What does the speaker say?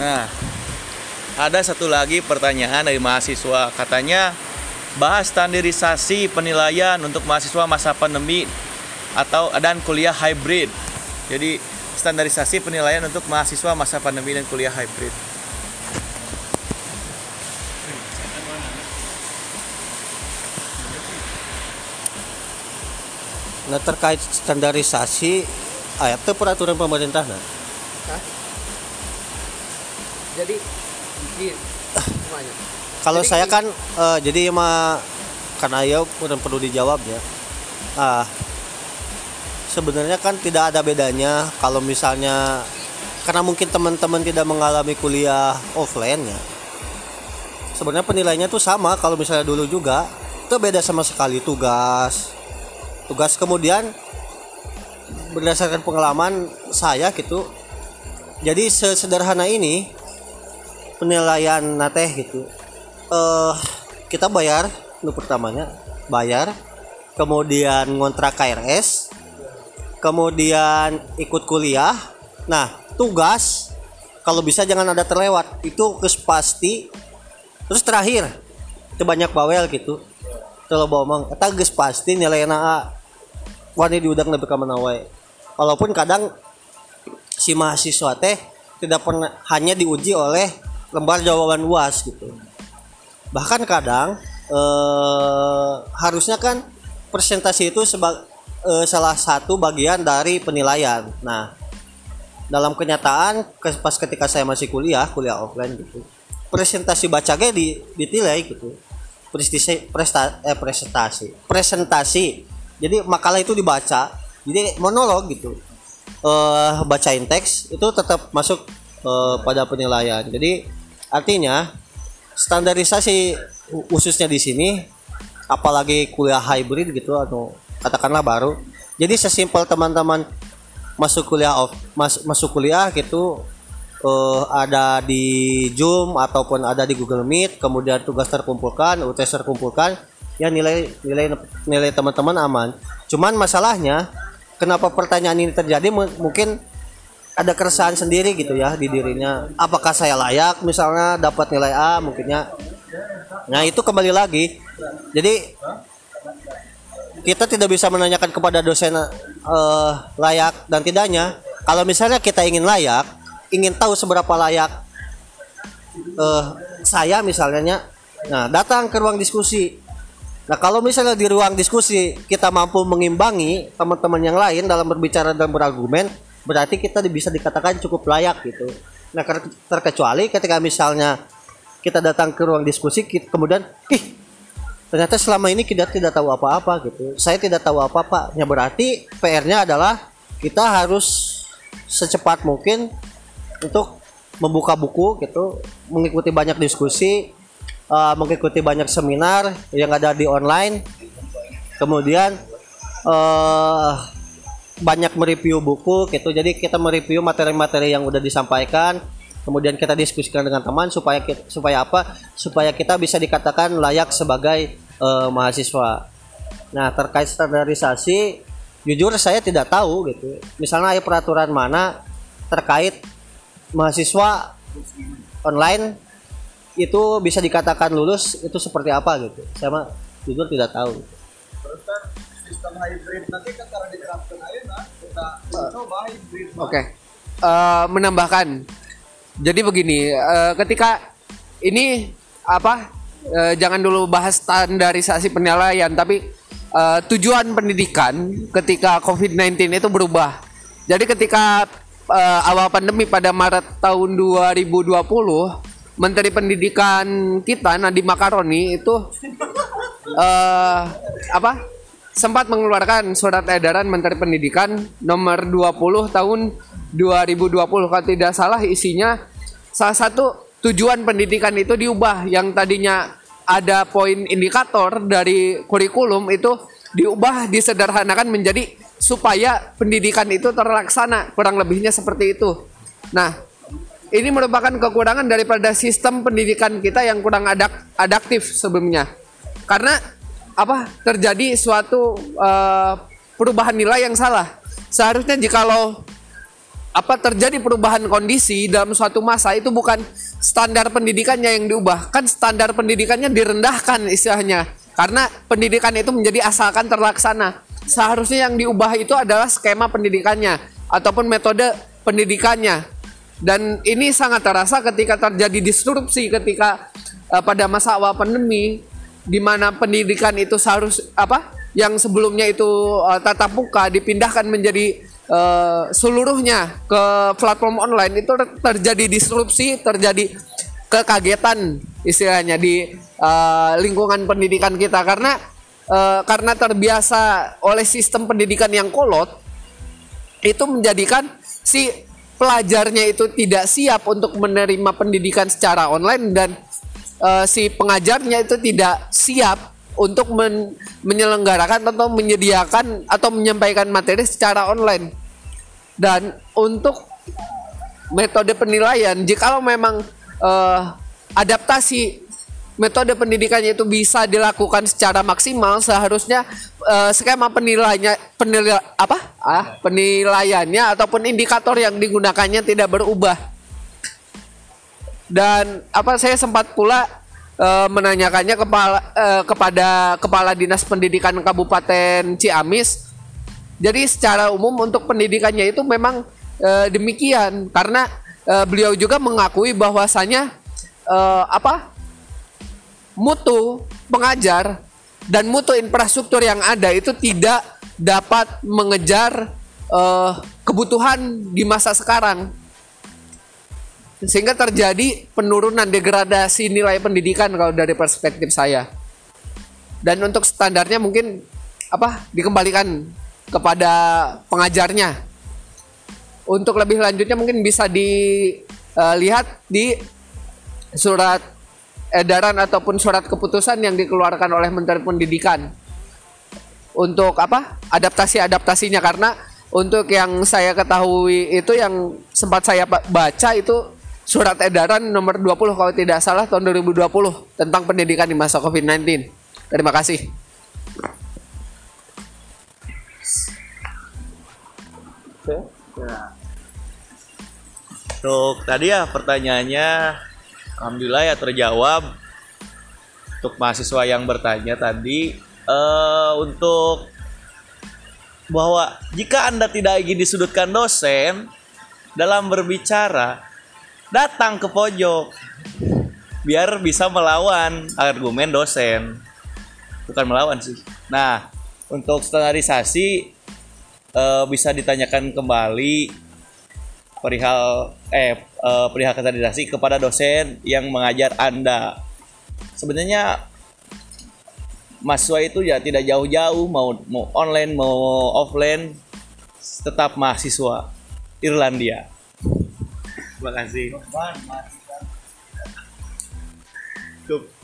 Nah, ada satu lagi pertanyaan dari mahasiswa. Katanya bahas standarisasi penilaian untuk mahasiswa masa pandemi atau dan kuliah hybrid. Jadi standarisasi penilaian untuk mahasiswa masa pandemi dan kuliah hybrid. Nah terkait standarisasi ayat itu peraturan pemerintah nah. Jadi semuanya. Kalau saya kan eh, jadi mah karena ya udah perlu dijawab ya. Ah sebenarnya kan tidak ada bedanya kalau misalnya karena mungkin teman-teman tidak mengalami kuliah offline ya. Sebenarnya penilaiannya tuh sama kalau misalnya dulu juga itu beda sama sekali tugas. Tugas kemudian berdasarkan pengalaman saya gitu. Jadi sesederhana ini penilaian nateh gitu. Eh kita bayar untuk pertamanya bayar kemudian ngontrak KRS kemudian ikut kuliah. Nah tugas kalau bisa jangan ada terlewat itu kes pasti. Terus terakhir itu banyak bawel gitu. Kalau bawa mang eta geus pasti nilai A. Wani diudang lebih wae. Walaupun kadang si mahasiswa teh tidak pernah hanya diuji oleh lembar jawaban UAS gitu. Bahkan kadang eh, harusnya kan presentasi itu sebagai salah satu bagian dari penilaian. Nah, dalam kenyataan ke- pas ketika saya masih kuliah, kuliah offline gitu. Presentasi baca ge di ditilai gitu. Prestasi presta, eh, presentasi. Presentasi. Jadi makalah itu dibaca. Jadi monolog gitu. Eh bacain teks itu tetap masuk eh, pada penilaian. Jadi artinya standarisasi khu- khususnya di sini apalagi kuliah hybrid gitu atau katakanlah baru. Jadi sesimpel teman-teman masuk kuliah off, mas- masuk kuliah gitu eh, ada di Zoom ataupun ada di Google Meet, kemudian tugas terkumpulkan, UTS terkumpulkan, ya nilai nilai nilai teman-teman aman. Cuman masalahnya kenapa pertanyaan ini terjadi mu- mungkin ada keresahan sendiri gitu ya di dirinya. Apakah saya layak misalnya dapat nilai A mungkinnya. Nah, itu kembali lagi. Jadi kita tidak bisa menanyakan kepada dosen eh, layak dan tidaknya. Kalau misalnya kita ingin layak, ingin tahu seberapa layak eh, saya misalnya, nah datang ke ruang diskusi. Nah kalau misalnya di ruang diskusi kita mampu mengimbangi teman-teman yang lain dalam berbicara dan berargumen, berarti kita bisa dikatakan cukup layak gitu. Nah ter- terkecuali ketika misalnya kita datang ke ruang diskusi, kemudian, ih ternyata selama ini kita tidak tahu apa-apa gitu. Saya tidak tahu apa-apa. Ya berarti PR-nya adalah kita harus secepat mungkin untuk membuka buku gitu, mengikuti banyak diskusi, eh, mengikuti banyak seminar yang ada di online, kemudian eh banyak mereview buku gitu. Jadi kita mereview materi-materi yang udah disampaikan, kemudian kita diskusikan dengan teman supaya kita, supaya apa? Supaya kita bisa dikatakan layak sebagai eh, mahasiswa. Nah, terkait standarisasi, jujur saya tidak tahu gitu. Misalnya ada peraturan mana terkait mahasiswa online itu bisa dikatakan lulus itu seperti apa gitu. Saya mah jujur tidak tahu. Kan sistem hybrid nanti kan karena diterapkan aja kita coba hybrid. Oke. Eh, menambahkan. Jadi begini, eh, ketika ini apa? eh, jangan dulu bahas standarisasi penilaian, tapi eh, tujuan pendidikan ketika COVID-19 itu berubah. Jadi ketika eh, awal pandemi pada Maret tahun 2020, Menteri Pendidikan kita Nadiem Makaroni itu eh apa sempat mengeluarkan surat edaran Menteri Pendidikan nomor 20 tahun 2020 kalau tidak salah isinya salah satu tujuan pendidikan itu diubah yang tadinya ada poin indikator dari kurikulum itu diubah disederhanakan menjadi supaya pendidikan itu terlaksana kurang lebihnya seperti itu. Nah, ini merupakan kekurangan daripada sistem pendidikan kita yang kurang adaptif sebelumnya. Karena apa? Terjadi suatu eh, perubahan nilai yang salah. Seharusnya jikalau apa terjadi perubahan kondisi dalam suatu masa itu bukan standar pendidikannya yang diubah kan standar pendidikannya direndahkan istilahnya karena pendidikan itu menjadi asalkan terlaksana seharusnya yang diubah itu adalah skema pendidikannya ataupun metode pendidikannya dan ini sangat terasa ketika terjadi disrupsi ketika uh, pada masa awal pandemi di mana pendidikan itu seharus apa yang sebelumnya itu uh, tatap muka dipindahkan menjadi uh, seluruhnya ke platform online itu terjadi disrupsi, terjadi kekagetan istilahnya di uh, lingkungan pendidikan kita. Karena uh, karena terbiasa oleh sistem pendidikan yang kolot itu menjadikan si pelajarnya itu tidak siap untuk menerima pendidikan secara online dan uh, si pengajarnya itu tidak siap untuk men menyelenggarakan atau menyediakan atau menyampaikan materi secara online. Dan untuk metode penilaian, jika memang uh, adaptasi metode pendidikannya itu bisa dilakukan secara maksimal, seharusnya uh, skema penilainya penilai apa? Ah, penilaiannya ataupun indikator yang digunakannya tidak berubah. Dan apa saya sempat pula uh, menanyakannya kepala uh, kepada kepala dinas pendidikan Kabupaten Ciamis. Jadi secara umum untuk pendidikannya itu memang uh, demikian karena uh, beliau juga mengakui bahwasanya uh, apa mutu pengajar dan mutu infrastruktur yang ada itu tidak dapat mengejar uh, kebutuhan di masa sekarang sehingga terjadi penurunan degradasi nilai pendidikan kalau dari perspektif saya. Dan untuk standarnya mungkin apa dikembalikan kepada pengajarnya. Untuk lebih lanjutnya mungkin bisa dilihat di surat edaran ataupun surat keputusan yang dikeluarkan oleh Menteri Pendidikan. Untuk apa adaptasi adaptasinya karena untuk yang saya ketahui itu yang sempat saya baca itu surat edaran nomor 20 kalau tidak salah tahun 2020 tentang pendidikan di masa COVID-19. Terima kasih. Untuk tadi ya pertanyaannya Alhamdulillah ya terjawab Untuk mahasiswa yang bertanya tadi uh, Untuk Bahwa jika Anda tidak ingin disudutkan dosen Dalam berbicara datang ke pojok. Biar bisa melawan argumen dosen. Bukan melawan sih. Nah untuk standarisasi uh, bisa ditanyakan kembali perihal eh uh, perihal standarisasi kepada dosen yang mengajar anda. Sebenarnya mahasiswa itu ya tidak jauh-jauh mau mau online mau offline tetap mahasiswa Irlandia Terima kasih. Cukup.